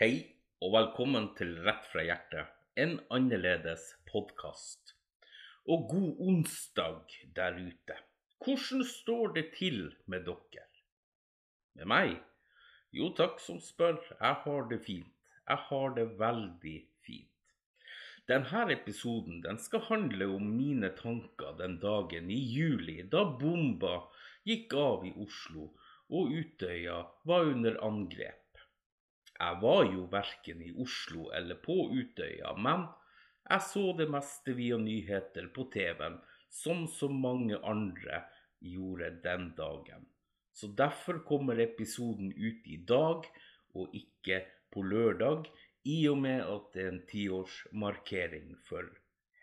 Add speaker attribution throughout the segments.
Speaker 1: Hei, og velkommen til Rett fra hjertet, en annerledes podkast. Og god onsdag der ute. Hvordan står det til med dere? Med meg? Jo takk som spør, jeg har det fint. Jeg har det veldig fint. Denne episoden den skal handle om mine tanker den dagen i juli da bomba gikk av i Oslo og Utøya var under angrep. Jeg var jo verken i Oslo eller på Utøya, men jeg så det meste via nyheter på TV-en, som så mange andre gjorde den dagen. Så derfor kommer episoden ut i dag, og ikke på lørdag, i og med at det er en tiårsmarkering for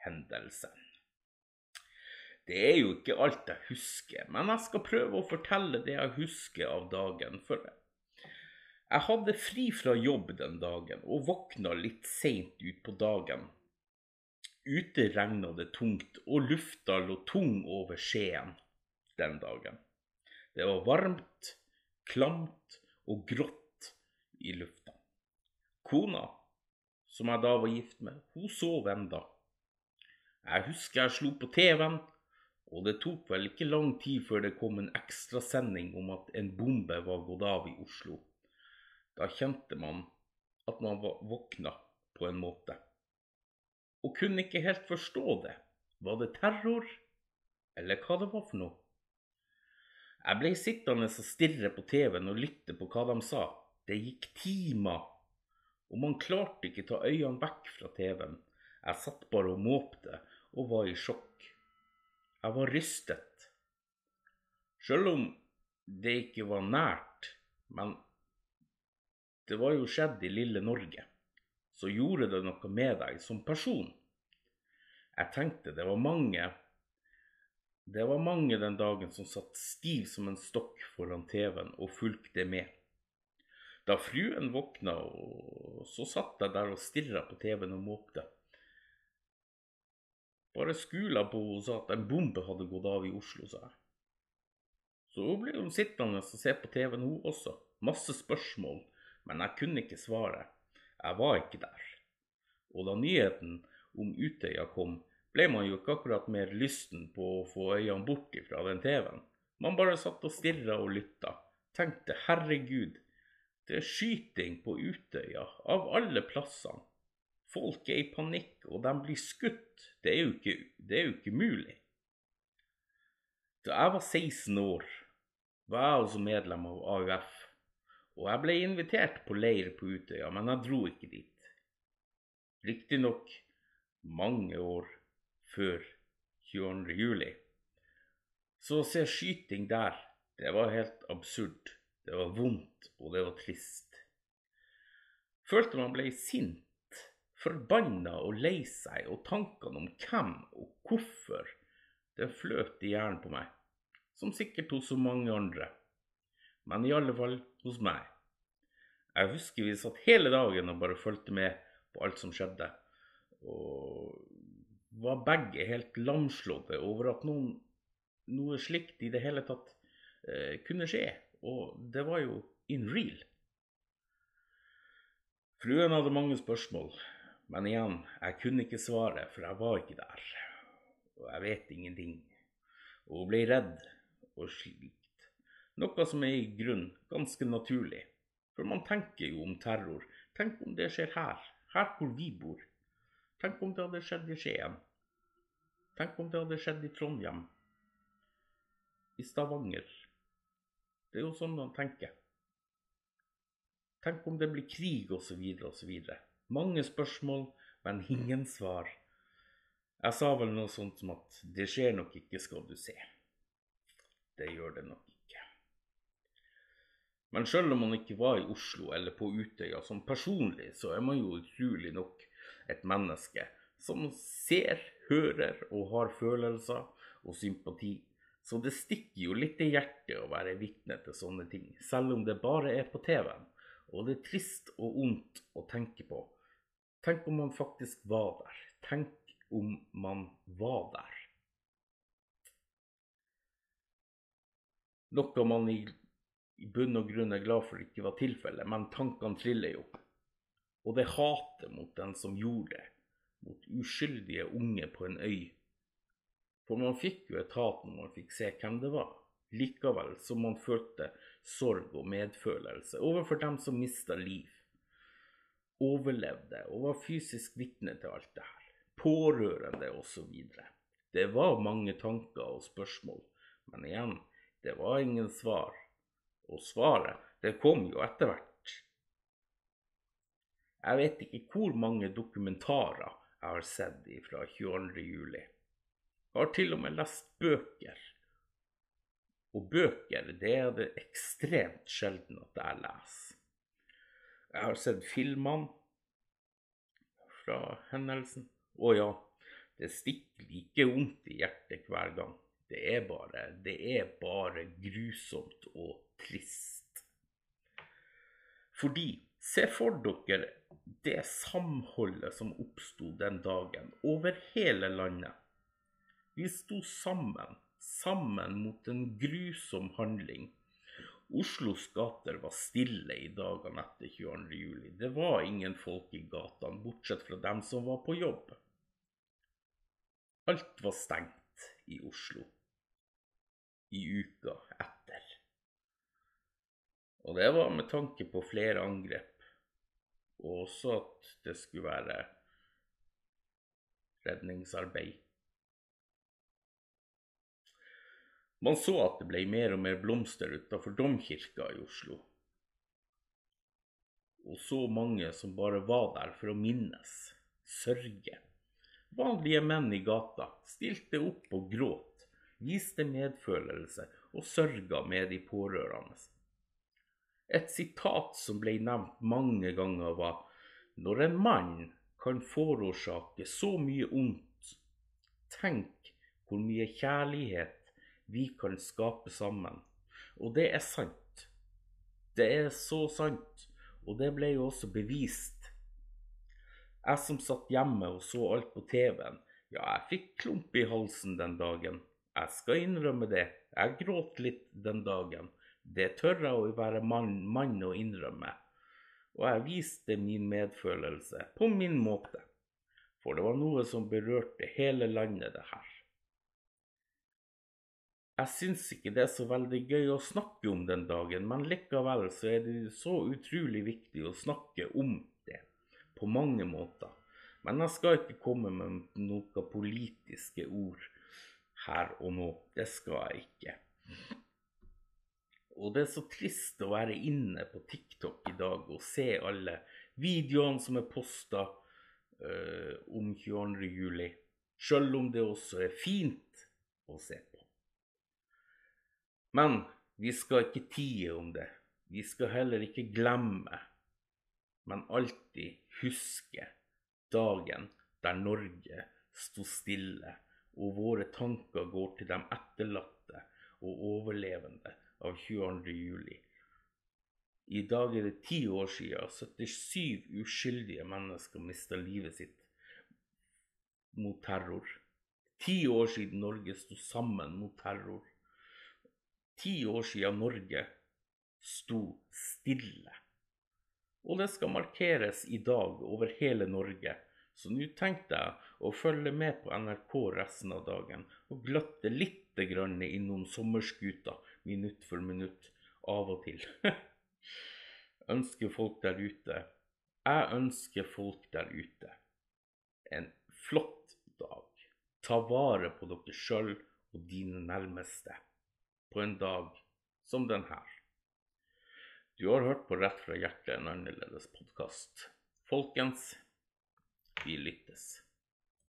Speaker 1: hendelsen. Det er jo ikke alt jeg husker, men jeg skal prøve å fortelle det jeg husker av dagen. For jeg hadde fri fra jobb den dagen og våkna litt seint utpå dagen. Ute regna det tungt, og lufta lå tung over Skien den dagen. Det var varmt, klamt og grått i lufta. Kona, som jeg da var gift med, hun sov enda. Jeg husker jeg slo på TV-en, og det tok vel ikke lang tid før det kom en ekstrasending om at en bombe var gått av i Oslo. Da kjente man at man var våkna på en måte. Og kunne ikke helt forstå det. Var det terror, eller hva det var for noe? Jeg ble sittende og stirre på TV-en og lytte på hva de sa. Det gikk timer, og man klarte ikke ta øynene vekk fra TV-en. Jeg satt bare og måpte og var i sjokk. Jeg var rystet. Selv om det ikke var nært, men det var jo skjedd i lille Norge, så gjorde det noe med deg som person. Jeg tenkte det var mange det var mange den dagen som satt stiv som en stokk foran TV-en og fulgte med. Da fruen våkna, så satt jeg der og stirra på TV-en og måpte. Bare skula på henne og sa at en bombe hadde gått av i Oslo, sa jeg. Så ble hun sittende og se på TV-en, hun også. Masse spørsmål, men jeg kunne ikke svare. Jeg var ikke der. Og da nyheten om Utøya kom, ble man jo ikke akkurat mer lysten på å få øynene bort fra den TV-en. Man bare satt og stirra og lytta. Tenkte herregud, det er skyting på Utøya, av alle plassene. Folk er i panikk, og de blir skutt. Det er jo ikke, det er jo ikke mulig. Da jeg var 16 år, var jeg også medlem av AUF, og jeg ble invitert på leir på Utøya, men jeg dro ikke dit. Riktignok mange år før 22. juli. Så å se skyting der, det var helt absurd. Det var vondt, og det var trist. Følte man ble sint, forbanna og lei seg, og tankene om hvem og hvorfor, det fløt i hjernen på meg. Som sikkert hos så mange andre. Men i alle fall hos meg. Jeg husker vi satt hele dagen og bare fulgte med på alt som skjedde. Og var begge helt lamslåtte over at noen, noe slikt i det hele tatt eh, kunne skje. Og det var jo in real. Fruen hadde mange spørsmål, men igjen, jeg kunne ikke svare, for jeg var ikke der. Og jeg vet ingenting. Og hun ble redd og. Noe som er i grunn ganske naturlig. For man tenker jo om terror. Tenk om det skjer her, her hvor vi bor. Tenk om det hadde skjedd i Skien. Tenk om det hadde skjedd i Trondheim. I Stavanger. Det er jo sånn man tenker. Tenk om det blir krig, osv., osv. Mange spørsmål, men ingen svar. Jeg sa vel noe sånt som at det skjer nok ikke, skal du se. Det gjør det nok. Men selv om man ikke var i Oslo eller på Utøya som personlig, så er man jo utrolig nok et menneske som ser, hører og har følelser og sympati. Så det stikker jo litt i hjertet å være vitne til sånne ting, selv om det bare er på TV-en. Og det er trist og vondt å tenke på. Tenk om man faktisk var der. Tenk om man var der. Noe man i, i bunn og grunn er glad for det ikke var tilfellet, men tankene triller jo. Og det hatet mot den som gjorde det, mot uskyldige unge på en øy. For man fikk jo et hat når man fikk se hvem det var, likevel som man følte sorg og medfølelse overfor dem som mista liv, overlevde og var fysisk vitne til alt det her, pårørende osv. Det var mange tanker og spørsmål, men igjen, det var ingen svar. Og svaret, det kom jo etter hvert. Jeg vet ikke hvor mange dokumentarer jeg har sett fra 22. juli. Jeg har til og med lest bøker. Og bøker, det er det ekstremt sjelden at jeg leser. Jeg har sett filmene fra hendelsen. Å ja, det stikker like vondt i hjertet hver gang. Det er bare, det er bare grusomt og trist. Fordi, se for dere det samholdet som oppsto den dagen over hele landet. Vi sto sammen, sammen mot en grusom handling. Oslos gater var stille i dagene etter 22. juli. Det var ingen folk i gatene, bortsett fra dem som var på jobb. Alt var stengt i Oslo i uka etter. Og det var med tanke på flere angrep og også at det skulle være redningsarbeid. Man så at det ble mer og mer blomster utenfor domkirka i Oslo. Og så mange som bare var der for å minnes, sørge. Vanlige menn i gata stilte opp og gråt, viste medfølelse og sørga med de pårørende. Et sitat som ble nevnt mange ganger, var når en mann kan forårsake så mye ondt, tenk hvor mye kjærlighet vi kan skape sammen. Og det er sant. Det er så sant, og det ble jo også bevist. Jeg som satt hjemme og så alt på TV-en, ja, jeg fikk klump i halsen den dagen. Jeg skal innrømme det, jeg gråt litt den dagen. Det tør jeg å være mann, å innrømme, og jeg viste min medfølelse på min måte, for det var noe som berørte hele landet, det her. Jeg syns ikke det er så veldig gøy å snakke om den dagen, men likevel så er det så utrolig viktig å snakke om det, på mange måter. Men jeg skal ikke komme med noen politiske ord her og nå. Det skal jeg ikke. Og det er så trist å være inne på TikTok i dag og se alle videoene som er posta uh, eh, om 22. juli, sjøl om det også er fint å se på. Men vi skal ikke tie om det. Vi skal heller ikke glemme, men alltid huske dagen der Norge sto stille, og våre tanker går til de etterlatte og overlevende av 22. juli. I dag er det ti år siden 77 uskyldige mennesker mista livet sitt mot terror. Ti år siden Norge sto sammen mot terror. Ti år siden Norge sto stille. Og det skal markeres i dag over hele Norge. Så nå tenkte jeg å følge med på NRK resten av dagen og glatte litt innom sommerskuta minutt for minutt av og til. ønsker folk der ute Jeg ønsker folk der ute en flott dag. Ta vare på dere sjøl og dine nærmeste på en dag som den her. Du har hørt på Rett fra hjertet, en annerledes podkast. Folkens, vi lyttes.